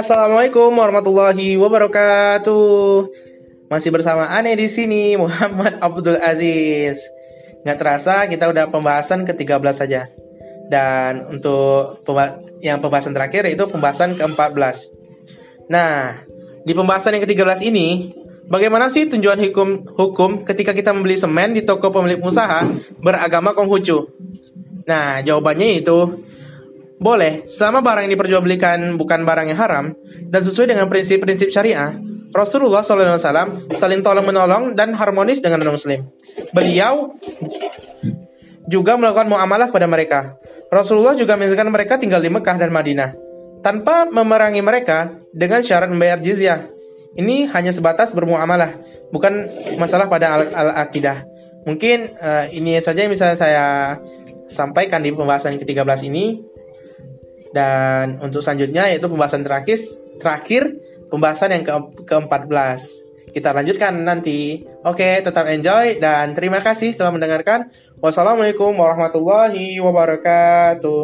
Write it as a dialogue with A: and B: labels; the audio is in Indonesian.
A: Assalamualaikum warahmatullahi wabarakatuh. Masih bersama Ane di sini Muhammad Abdul Aziz. Nggak terasa kita udah pembahasan ke-13 saja. Dan untuk yang pembahasan terakhir itu pembahasan ke-14. Nah, di pembahasan yang ke-13 ini, bagaimana sih tujuan hukum hukum ketika kita membeli semen di toko pemilik usaha beragama Konghucu? Nah, jawabannya itu boleh, selama barang yang diperjualbelikan bukan barang yang haram dan sesuai dengan prinsip-prinsip syariah, Rasulullah SAW saling tolong menolong dan harmonis dengan non muslim. Beliau juga melakukan muamalah pada mereka. Rasulullah juga mengizinkan mereka tinggal di Mekah dan Madinah tanpa memerangi mereka dengan syarat membayar jizyah. Ini hanya sebatas bermuamalah, bukan masalah pada al-aqidah. Mungkin uh, ini saja yang bisa saya sampaikan di pembahasan ke-13 ini. Dan untuk selanjutnya yaitu pembahasan terakhir terakhir pembahasan yang ke ke-14. Kita lanjutkan nanti. Oke, tetap enjoy dan terima kasih telah mendengarkan. Wassalamualaikum warahmatullahi wabarakatuh.